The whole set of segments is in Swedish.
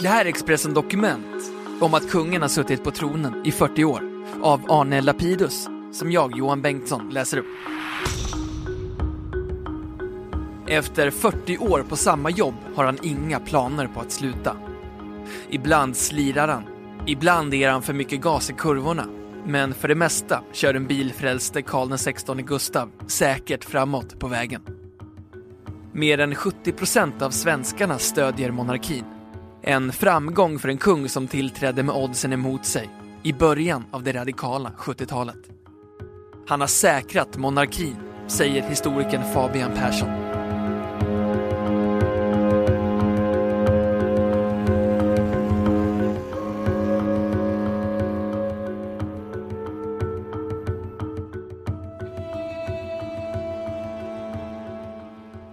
Det här är Expressen Dokument om att kungen har suttit på tronen i 40 år av Arne Lapidus som jag, Johan Bengtsson, läser upp. Efter 40 år på samma jobb har han inga planer på att sluta. Ibland slirar han, ibland ger han för mycket gas i kurvorna. Men för det mesta kör den bilfrälste Karl XVI Gustav säkert framåt på vägen. Mer än 70% av svenskarna stödjer monarkin. En framgång för en kung som tillträdde med oddsen emot sig i början av det radikala 70-talet. Han har säkrat monarkin, säger historikern Fabian Persson.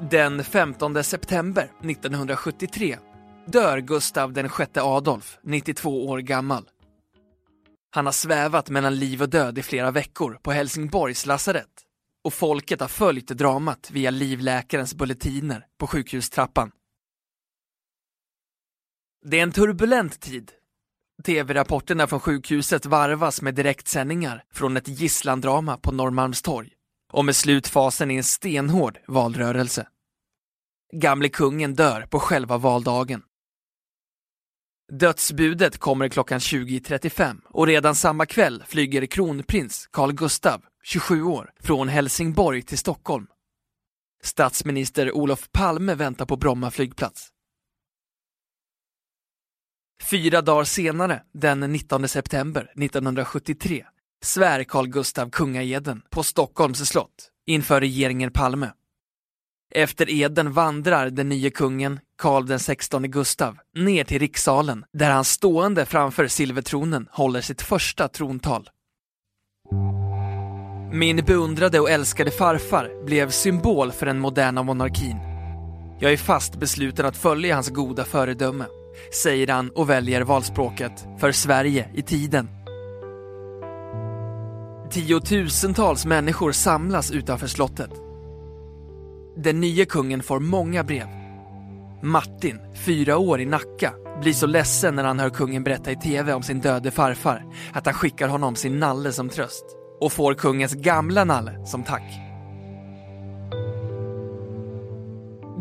Den 15 september 1973 dör Gustav den sjätte Adolf, 92 år gammal. Han har svävat mellan liv och död i flera veckor på Helsingborgs lasarett och folket har följt dramat via livläkarens bulletiner på sjukhustrappan. Det är en turbulent tid. TV-rapporterna från sjukhuset varvas med direktsändningar från ett gisslandrama på Norrmalmstorg och med slutfasen i en stenhård valrörelse. Gamle kungen dör på själva valdagen. Dödsbudet kommer klockan 20.35 och redan samma kväll flyger kronprins Carl Gustav, 27 år, från Helsingborg till Stockholm. Statsminister Olof Palme väntar på Bromma flygplats. Fyra dagar senare, den 19 september 1973, svär Carl Gustav kungaeden på Stockholms slott inför regeringen Palme. Efter eden vandrar den nye kungen, Karl XVI Gustav, ner till rikssalen där han stående framför silvertronen håller sitt första trontal. Min beundrade och älskade farfar blev symbol för den moderna monarkin. Jag är fast besluten att följa hans goda föredöme, säger han och väljer valspråket för Sverige i tiden. Tiotusentals människor samlas utanför slottet. Den nya kungen får många brev. Martin, fyra år i Nacka, blir så ledsen när han hör kungen berätta i tv om sin döde farfar att han skickar honom sin nalle som tröst och får kungens gamla nalle som tack.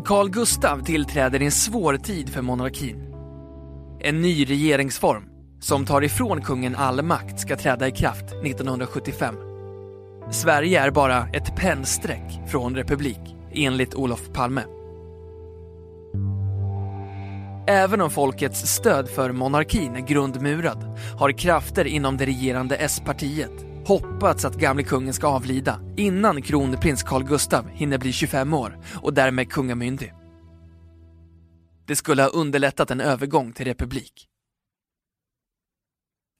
Carl Gustav tillträder i en svår tid för monarkin. En ny regeringsform som tar ifrån kungen all makt ska träda i kraft 1975. Sverige är bara ett pennstreck från republik, enligt Olof Palme. Även om folkets stöd för monarkin är grundmurad har krafter inom det regerande S-partiet hoppats att gamle kungen ska avlida innan kronprins Carl Gustav hinner bli 25 år och därmed kungamyndig. Det skulle ha underlättat en övergång till republik.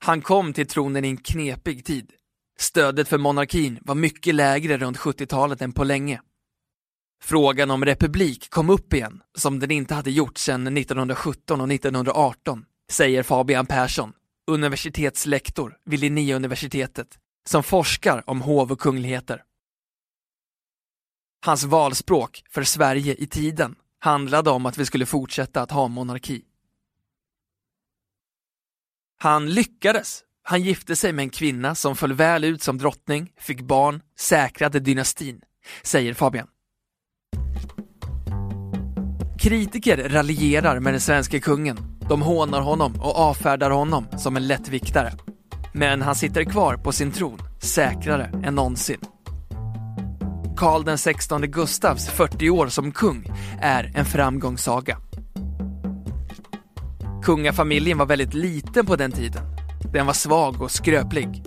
Han kom till tronen i en knepig tid. Stödet för monarkin var mycket lägre runt 70-talet än på länge. Frågan om republik kom upp igen, som den inte hade gjort sedan 1917 och 1918, säger Fabian Persson, universitetslektor vid Linnéuniversitetet, som forskar om hov och kungligheter. Hans valspråk för Sverige i tiden handlade om att vi skulle fortsätta att ha monarki. Han lyckades. Han gifte sig med en kvinna som föll väl ut som drottning, fick barn, säkrade dynastin, säger Fabian. Kritiker raljerar med den svenska kungen. De hånar honom och avfärdar honom som en lättviktare. Men han sitter kvar på sin tron, säkrare än någonsin. Karl XVI Gustavs 40 år som kung är en framgångssaga. Kungafamiljen var väldigt liten på den tiden. Den var svag och skröplig.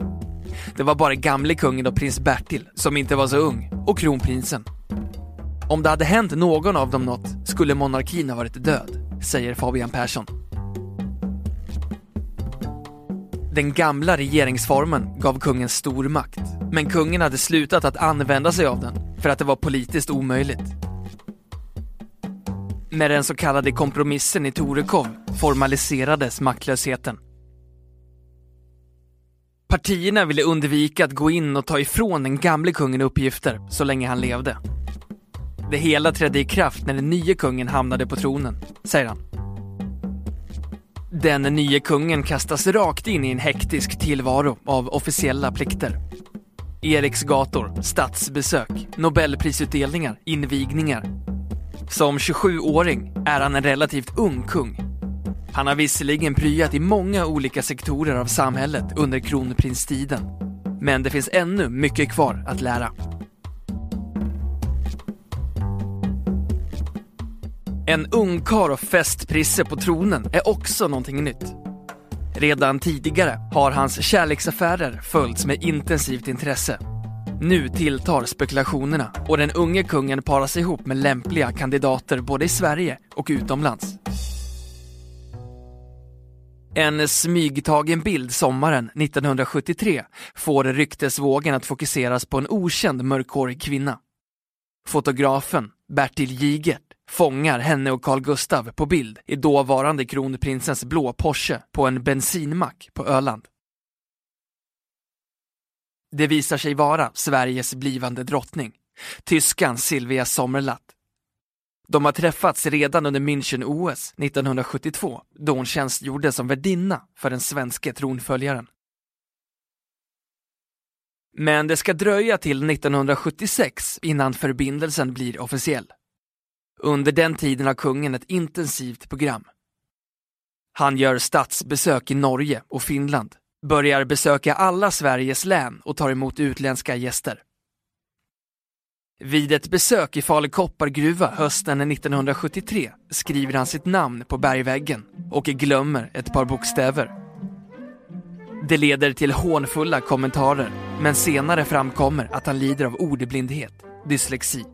Det var bara gamle kungen och prins Bertil som inte var så ung och kronprinsen. Om det hade hänt någon av dem något skulle monarkin ha varit död. säger Fabian Persson. Den gamla regeringsformen gav kungen stor makt, men kungen hade slutat att använda sig av den för att det var politiskt omöjligt. Med den så kallade kompromissen i Torekov formaliserades maktlösheten. Partierna ville undvika att gå in och ta ifrån den gamle kungen uppgifter så länge han levde. Det hela trädde i kraft när den nye kungen hamnade på tronen, säger han. Den nye kungen kastas rakt in i en hektisk tillvaro av officiella plikter. Eriksgator, statsbesök, nobelprisutdelningar, invigningar. Som 27-åring är han en relativt ung kung. Han har visserligen pryat i många olika sektorer av samhället under kronprinstiden. Men det finns ännu mycket kvar att lära. En ungkar och festprisse på tronen är också någonting nytt. Redan tidigare har hans kärleksaffärer följts med intensivt intresse. Nu tilltar spekulationerna och den unge kungen paras ihop med lämpliga kandidater både i Sverige och utomlands. En smygtagen bild sommaren 1973 får ryktesvågen att fokuseras på en okänd mörkhårig kvinna. Fotografen Bertil Giget fångar henne och Carl Gustav på bild i dåvarande kronprinsens blå Porsche på en bensinmack på Öland. Det visar sig vara Sveriges blivande drottning, tyskan Silvia Sommerlath. De har träffats redan under München-OS 1972 då hon tjänstgjorde som värdinna för den svenske tronföljaren. Men det ska dröja till 1976 innan förbindelsen blir officiell. Under den tiden har kungen ett intensivt program. Han gör statsbesök i Norge och Finland, börjar besöka alla Sveriges län och tar emot utländska gäster. Vid ett besök i Falu koppargruva hösten 1973 skriver han sitt namn på bergväggen och glömmer ett par bokstäver. Det leder till hånfulla kommentarer, men senare framkommer att han lider av ordblindhet, dyslexi.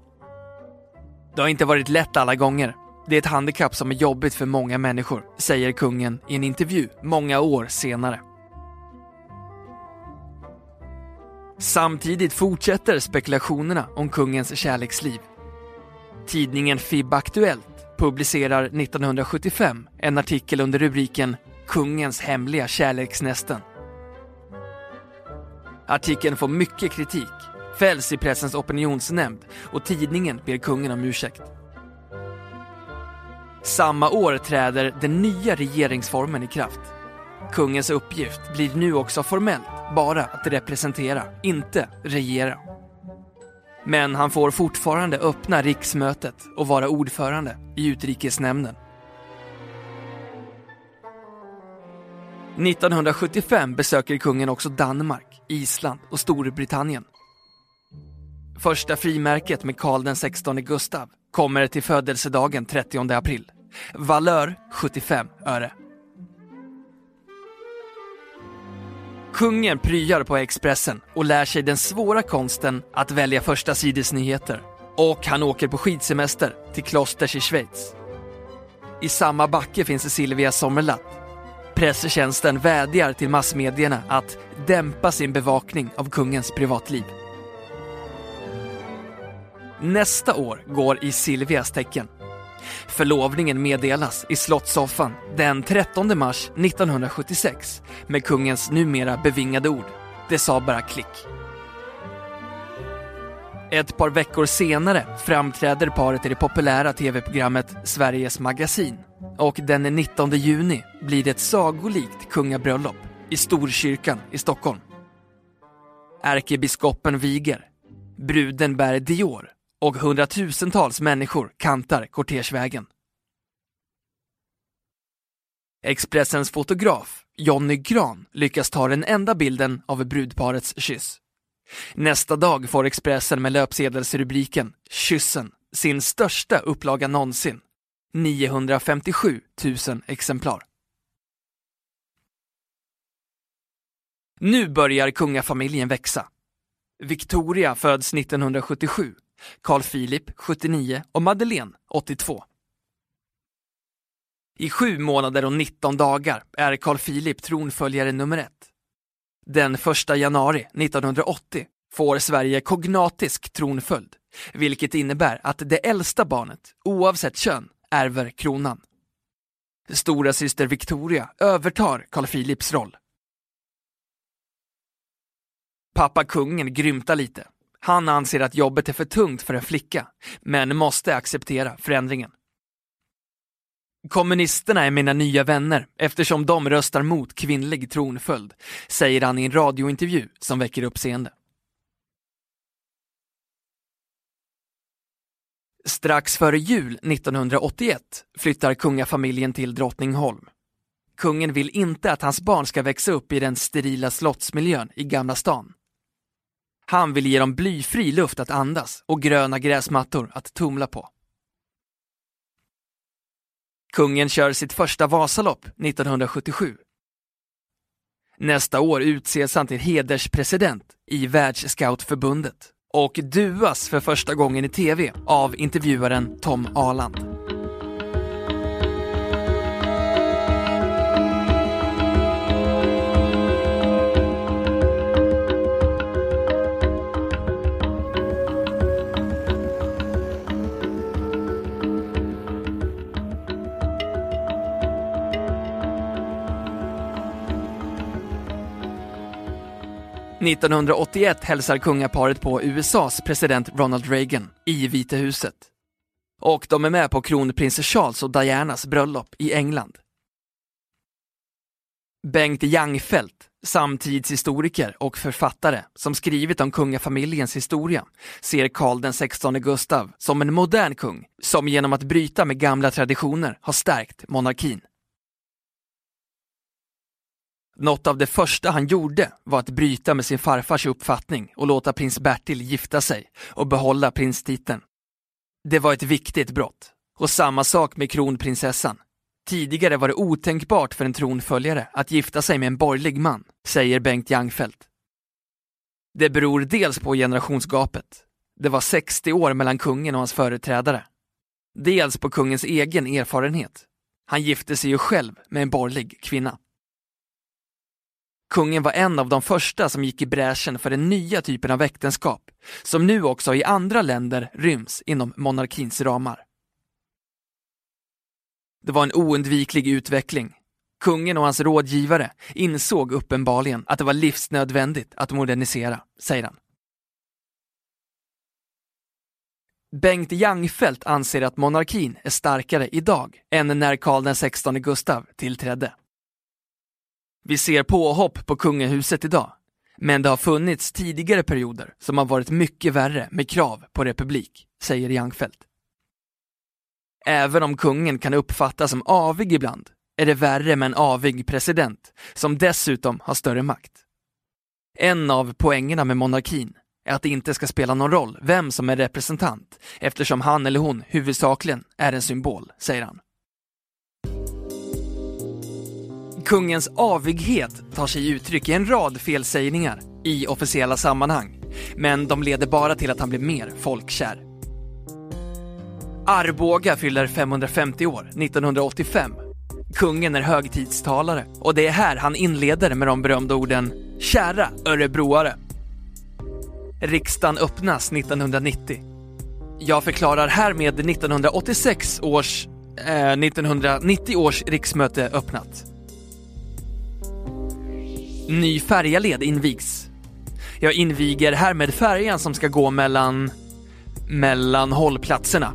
Det har inte varit lätt alla gånger. Det är ett handikapp som är jobbigt för många människor, säger kungen i en intervju många år senare. Samtidigt fortsätter spekulationerna om kungens kärleksliv. Tidningen FIB Aktuellt publicerar 1975 en artikel under rubriken “Kungens hemliga kärleksnästen”. Artikeln får mycket kritik, fälls i Pressens opinionsnämnd och tidningen ber kungen om ursäkt. Samma år träder den nya regeringsformen i kraft. Kungens uppgift blir nu också formellt bara att representera, inte regera. Men han får fortfarande öppna riksmötet och vara ordförande i utrikesnämnden. 1975 besöker kungen också Danmark, Island och Storbritannien. Första frimärket med Karl XVI Gustav kommer till födelsedagen 30 april. Valör 75 öre. Kungen pryar på Expressen och lär sig den svåra konsten att välja första sidesnyheter. Och han åker på skidsemester till klosters i Schweiz. I samma backe finns Silvia Sommerlath. Presstjänsten vädjar till massmedierna att dämpa sin bevakning av kungens privatliv. Nästa år går i Silvias tecken. Förlovningen meddelas i Slottssoffan den 13 mars 1976 med kungens numera bevingade ord. Det sa bara klick. Ett par veckor senare framträder paret i det populära tv-programmet Sveriges Magasin och den 19 juni blir det ett sagolikt kungabröllop i Storkyrkan i Stockholm. Ärkebiskopen viger, bruden bär Dior och hundratusentals människor kantar kortegevägen. Expressens fotograf, Jonny Gran, lyckas ta den enda bilden av brudparets kyss. Nästa dag får Expressen med löpsedelsrubriken “Kyssen” sin största upplaga någonsin, 957 000 exemplar. Nu börjar kungafamiljen växa. Victoria föds 1977 Carl Philip 79 och Madeleine 82. I sju månader och 19 dagar är Carl Philip tronföljare nummer ett. Den 1 januari 1980 får Sverige kognatisk tronföljd, vilket innebär att det äldsta barnet, oavsett kön, ärver kronan. Stora syster Victoria övertar Carl Philips roll. Pappa kungen grymtar lite. Han anser att jobbet är för tungt för en flicka, men måste acceptera förändringen. Kommunisterna är mina nya vänner eftersom de röstar mot kvinnlig tronföljd, säger han i en radiointervju som väcker uppseende. Strax före jul 1981 flyttar kungafamiljen till Drottningholm. Kungen vill inte att hans barn ska växa upp i den sterila slottsmiljön i Gamla stan. Han vill ge dem blyfri luft att andas och gröna gräsmattor att tumla på. Kungen kör sitt första Vasalopp 1977. Nästa år utses han till hederspresident i Världsscoutförbundet och duas för första gången i tv av intervjuaren Tom Aland. 1981 hälsar kungaparet på USAs president Ronald Reagan i Vita huset. Och de är med på kronprins Charles och Dianas bröllop i England. Bengt Jangfelt, samtidshistoriker och författare som skrivit om kungafamiljens historia, ser Karl den 16 Gustav som en modern kung som genom att bryta med gamla traditioner har stärkt monarkin. Något av det första han gjorde var att bryta med sin farfars uppfattning och låta prins Bertil gifta sig och behålla prinstiteln. Det var ett viktigt brott. Och samma sak med kronprinsessan. Tidigare var det otänkbart för en tronföljare att gifta sig med en borgerlig man, säger Bengt Jangfelt. Det beror dels på generationsgapet. Det var 60 år mellan kungen och hans företrädare. Dels på kungens egen erfarenhet. Han gifte sig ju själv med en borgerlig kvinna. Kungen var en av de första som gick i bräschen för den nya typen av äktenskap, som nu också i andra länder ryms inom monarkins ramar. Det var en oundviklig utveckling. Kungen och hans rådgivare insåg uppenbarligen att det var livsnödvändigt att modernisera, säger han. Bengt Jangfelt anser att monarkin är starkare idag än när Karl XVI Gustav tillträdde. Vi ser påhopp på kungahuset idag, men det har funnits tidigare perioder som har varit mycket värre med krav på republik, säger Jangfeldt. Även om kungen kan uppfattas som avig ibland, är det värre med en avig president, som dessutom har större makt. En av poängerna med monarkin är att det inte ska spela någon roll vem som är representant, eftersom han eller hon huvudsakligen är en symbol, säger han. Kungens avighet tar sig uttryck i en rad felsägningar i officiella sammanhang, men de leder bara till att han blir mer folkkär. Arboga fyller 550 år 1985. Kungen är högtidstalare och det är här han inleder med de berömda orden “Kära örebroare”. Riksdagen öppnas 1990. Jag förklarar härmed 1986 års, eh, 1990 års riksmöte öppnat. Ny färjaled invigs. Jag inviger härmed färjan som ska gå mellan... mellan hållplatserna.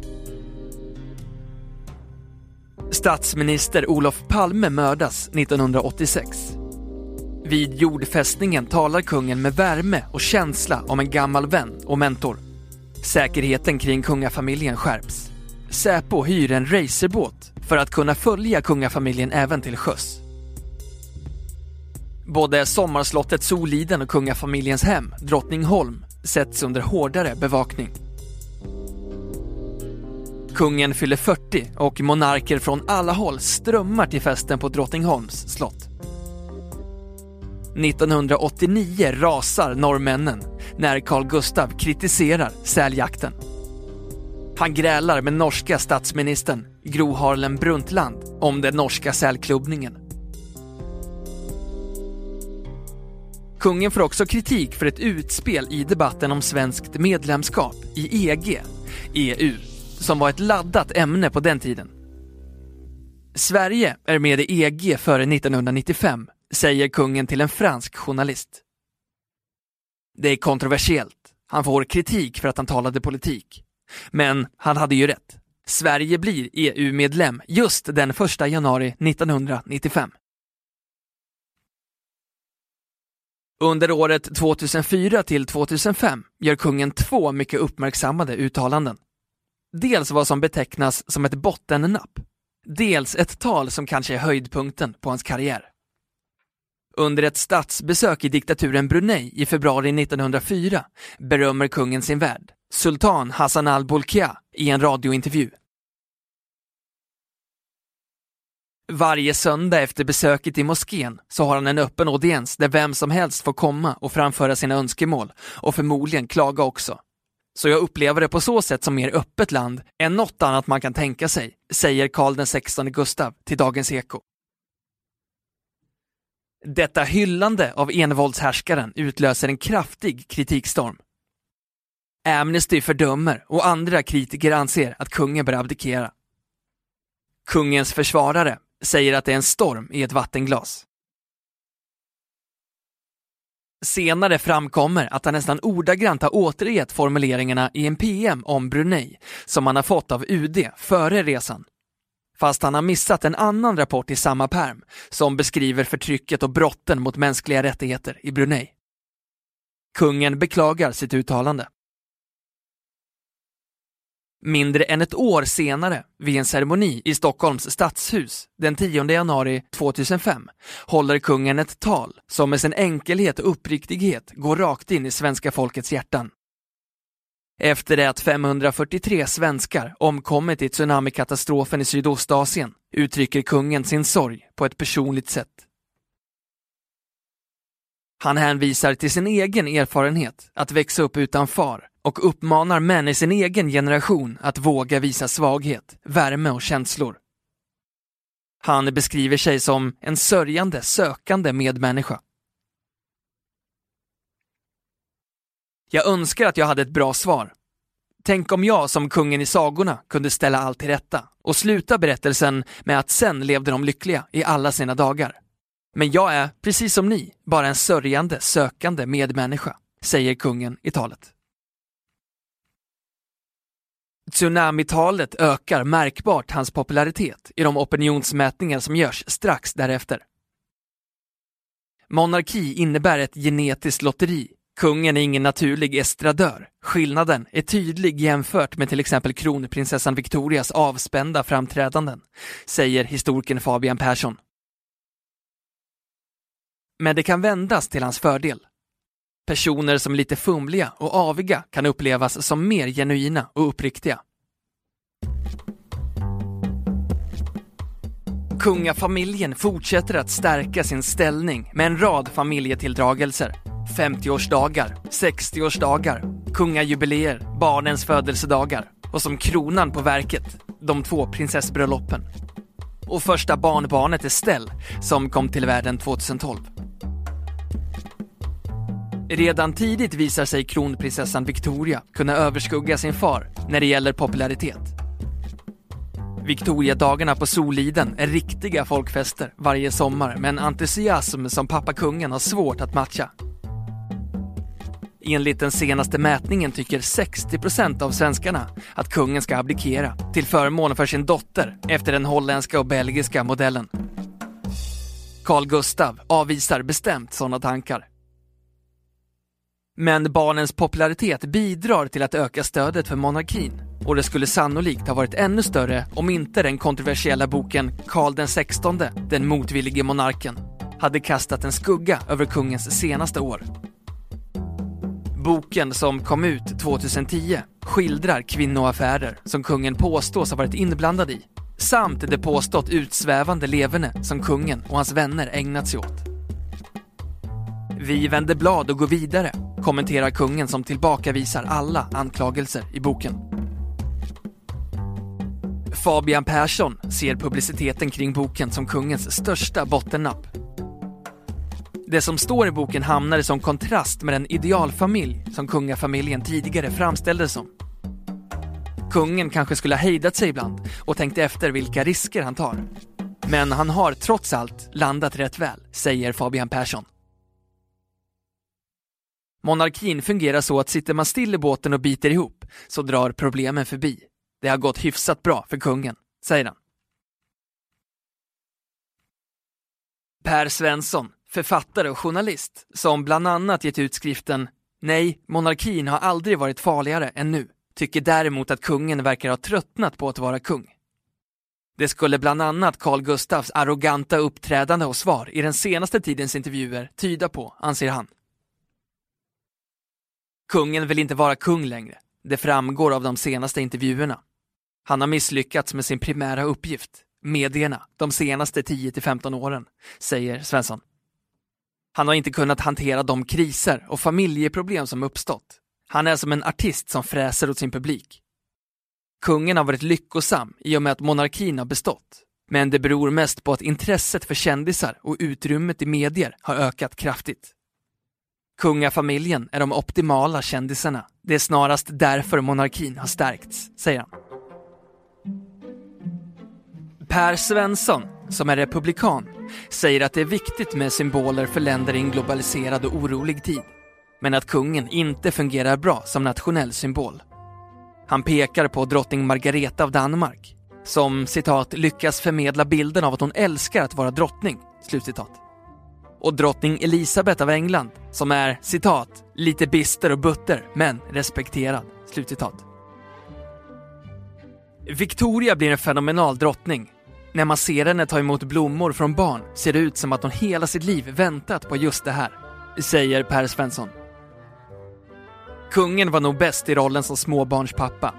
Statsminister Olof Palme mördas 1986. Vid jordfästningen talar kungen med värme och känsla om en gammal vän och mentor. Säkerheten kring kungafamiljen skärps. Säpo hyr en racerbåt för att kunna följa kungafamiljen även till sjöss. Både sommarslottet Soliden och kungafamiljens hem, Drottningholm, sätts under hårdare bevakning. Kungen fyller 40 och monarker från alla håll strömmar till festen på Drottningholms slott. 1989 rasar norrmännen när Carl Gustav kritiserar säljakten. Han grälar med norska statsministern Gro Harlem Brundtland om den norska sälklubbningen. Kungen får också kritik för ett utspel i debatten om svenskt medlemskap i EG, EU, som var ett laddat ämne på den tiden. Sverige är med i EG före 1995, säger kungen till en fransk journalist. Det är kontroversiellt. Han får kritik för att han talade politik. Men han hade ju rätt. Sverige blir EU-medlem just den 1 januari 1995. Under året 2004 till 2005 gör kungen två mycket uppmärksammade uttalanden. Dels vad som betecknas som ett bottennapp, dels ett tal som kanske är höjdpunkten på hans karriär. Under ett statsbesök i diktaturen Brunei i februari 1904 berömmer kungen sin värd, sultan Hassan al-Bolkiah, i en radiointervju. Varje söndag efter besöket i moskén så har han en öppen audiens där vem som helst får komma och framföra sina önskemål och förmodligen klaga också. Så jag upplever det på så sätt som mer öppet land än något annat man kan tänka sig, säger Karl XVI Gustav till Dagens Eko. Detta hyllande av envåldshärskaren utlöser en kraftig kritikstorm. Amnesty fördömer och andra kritiker anser att kungen bör abdikera. Kungens försvarare säger att det är en storm i ett vattenglas. Senare framkommer att han nästan ordagrant har återgett formuleringarna i en PM om Brunei som han har fått av UD före resan. Fast han har missat en annan rapport i samma perm som beskriver förtrycket och brotten mot mänskliga rättigheter i Brunei. Kungen beklagar sitt uttalande. Mindre än ett år senare, vid en ceremoni i Stockholms stadshus den 10 januari 2005, håller kungen ett tal som med sin enkelhet och uppriktighet går rakt in i svenska folkets hjärtan. Efter det att 543 svenskar omkommit i tsunamikatastrofen i Sydostasien uttrycker kungen sin sorg på ett personligt sätt. Han hänvisar till sin egen erfarenhet att växa upp utan far och uppmanar män i sin egen generation att våga visa svaghet, värme och känslor. Han beskriver sig som en sörjande, sökande medmänniska. Jag önskar att jag hade ett bra svar. Tänk om jag som kungen i sagorna kunde ställa allt till rätta och sluta berättelsen med att sen levde de lyckliga i alla sina dagar. Men jag är, precis som ni, bara en sörjande, sökande medmänniska, säger kungen i talet. Tsunamitalet ökar märkbart hans popularitet i de opinionsmätningar som görs strax därefter. Monarki innebär ett genetiskt lotteri. Kungen är ingen naturlig estradör. Skillnaden är tydlig jämfört med till exempel kronprinsessan Victorias avspända framträdanden, säger historikern Fabian Persson. Men det kan vändas till hans fördel. Personer som är lite fumliga och aviga kan upplevas som mer genuina och uppriktiga. Kungafamiljen fortsätter att stärka sin ställning med en rad familjetilldragelser. 50-årsdagar, 60-årsdagar, kungajubileer, barnens födelsedagar och som kronan på verket, de två prinsessbröllopen. Och första barnbarnet Estelle, som kom till världen 2012. Redan tidigt visar sig kronprinsessan Victoria kunna överskugga sin far när det gäller popularitet. Victoriadagarna på Soliden är riktiga folkfester varje sommar med en entusiasm som pappa kungen har svårt att matcha. Enligt den senaste mätningen tycker 60% av svenskarna att kungen ska abdikera till förmån för sin dotter efter den holländska och belgiska modellen. Carl Gustav avvisar bestämt sådana tankar. Men barnens popularitet bidrar till att öka stödet för monarkin och det skulle sannolikt ha varit ännu större om inte den kontroversiella boken Karl den 16, den motvillige monarken, hade kastat en skugga över kungens senaste år. Boken som kom ut 2010 skildrar kvinnoaffärer som kungen påstås ha varit inblandad i samt det påstått utsvävande leverne som kungen och hans vänner ägnat sig åt. Vi vänder blad och går vidare, kommenterar kungen som tillbakavisar alla anklagelser i boken. Fabian Persson ser publiciteten kring boken som kungens största bottennapp. Det som står i boken hamnar som kontrast med den idealfamilj som kungafamiljen tidigare framställdes som. Kungen kanske skulle ha hejdat sig ibland och tänkt efter vilka risker han tar. Men han har trots allt landat rätt väl, säger Fabian Persson. Monarkin fungerar så att sitter man still i båten och biter ihop så drar problemen förbi. Det har gått hyfsat bra för kungen, säger han. Per Svensson, författare och journalist, som bland annat gett ut skriften Nej, monarkin har aldrig varit farligare än nu, tycker däremot att kungen verkar ha tröttnat på att vara kung. Det skulle bland annat Carl Gustafs arroganta uppträdande och svar i den senaste tidens intervjuer tyda på, anser han. Kungen vill inte vara kung längre. Det framgår av de senaste intervjuerna. Han har misslyckats med sin primära uppgift, medierna, de senaste 10-15 åren, säger Svensson. Han har inte kunnat hantera de kriser och familjeproblem som uppstått. Han är som en artist som fräser åt sin publik. Kungen har varit lyckosam i och med att monarkin har bestått. Men det beror mest på att intresset för kändisar och utrymmet i medier har ökat kraftigt. Kungafamiljen är de optimala kändisarna. Det är snarast därför monarkin har stärkts, säger han. Per Svensson, som är republikan, säger att det är viktigt med symboler för länder i en globaliserad och orolig tid. Men att kungen inte fungerar bra som nationell symbol. Han pekar på drottning Margareta av Danmark, som citat lyckas förmedla bilden av att hon älskar att vara drottning. Slutcitat. Och drottning Elisabeth av England, som är citat lite bister och butter, men respekterad. Slutcitat. Victoria blir en fenomenal drottning. När man ser henne ta emot blommor från barn ser det ut som att hon hela sitt liv väntat på just det här, säger Per Svensson. Kungen var nog bäst i rollen som småbarnspappa.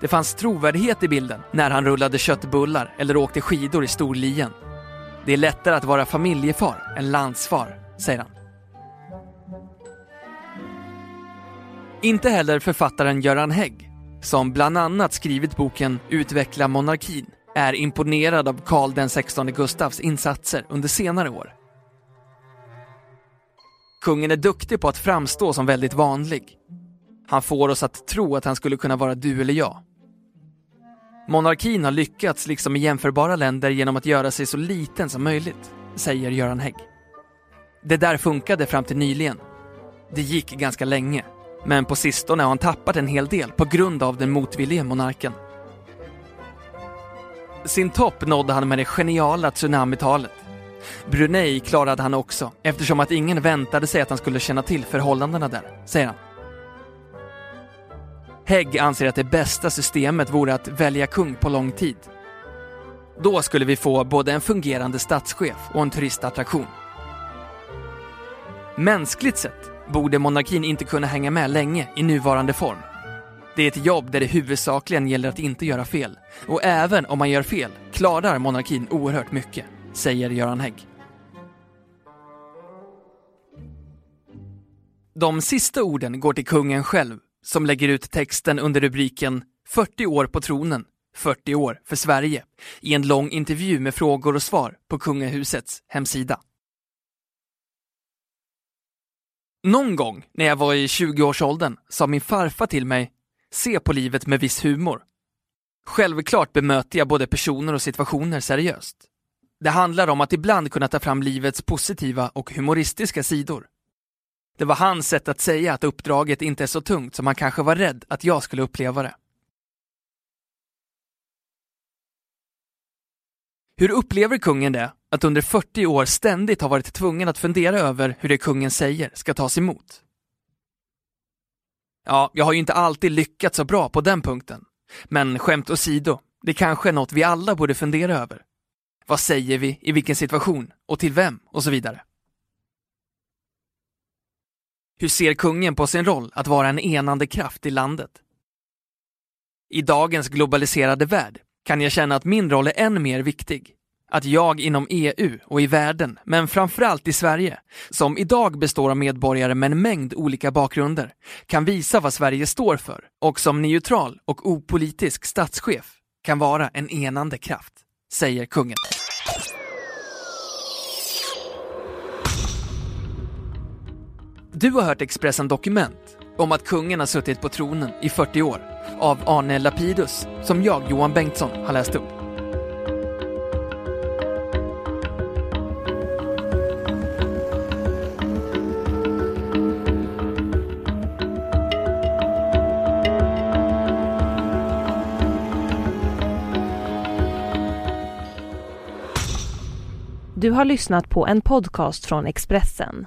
Det fanns trovärdighet i bilden när han rullade köttbullar eller åkte skidor i Storlien. Det är lättare att vara familjefar än landsfar, säger han. Inte heller författaren Göran Hägg, som bland annat skrivit boken Utveckla monarkin, är imponerad av Karl den 16 Gustavs insatser under senare år. Kungen är duktig på att framstå som väldigt vanlig. Han får oss att tro att han skulle kunna vara du eller jag. Monarkin har lyckats, liksom i jämförbara länder, genom att göra sig så liten som möjligt, säger Göran Hägg. Det där funkade fram till nyligen. Det gick ganska länge, men på sistone har han tappat en hel del på grund av den motvillige monarken. Sin topp nådde han med det geniala tsunamitalet. Brunei klarade han också, eftersom att ingen väntade sig att han skulle känna till förhållandena där, säger han. Hägg anser att det bästa systemet vore att välja kung på lång tid. Då skulle vi få både en fungerande statschef och en turistattraktion. Mänskligt sett borde monarkin inte kunna hänga med länge i nuvarande form. Det är ett jobb där det huvudsakligen gäller att inte göra fel. Och även om man gör fel klarar monarkin oerhört mycket, säger Göran Hägg. De sista orden går till kungen själv, som lägger ut texten under rubriken 40 år på tronen, 40 år för Sverige, i en lång intervju med frågor och svar på kungahusets hemsida. Någon gång när jag var i 20-årsåldern sa min farfar till mig se på livet med viss humor. Självklart bemöter jag både personer och situationer seriöst. Det handlar om att ibland kunna ta fram livets positiva och humoristiska sidor. Det var hans sätt att säga att uppdraget inte är så tungt som han kanske var rädd att jag skulle uppleva det. Hur upplever kungen det, att under 40 år ständigt ha varit tvungen att fundera över hur det kungen säger ska tas emot? Ja, jag har ju inte alltid lyckats så bra på den punkten. Men skämt åsido, det kanske är något vi alla borde fundera över. Vad säger vi, i vilken situation, och till vem, och så vidare. Hur ser kungen på sin roll att vara en enande kraft i landet? I dagens globaliserade värld kan jag känna att min roll är än mer viktig. Att jag inom EU och i världen, men framförallt i Sverige, som idag består av medborgare med en mängd olika bakgrunder, kan visa vad Sverige står för och som neutral och opolitisk statschef kan vara en enande kraft, säger kungen. Du har hört Expressen Dokument om att kungen har suttit på tronen i 40 år av Arne Lapidus, som jag, Johan Bengtsson, har läst upp. Du har lyssnat på en podcast från Expressen.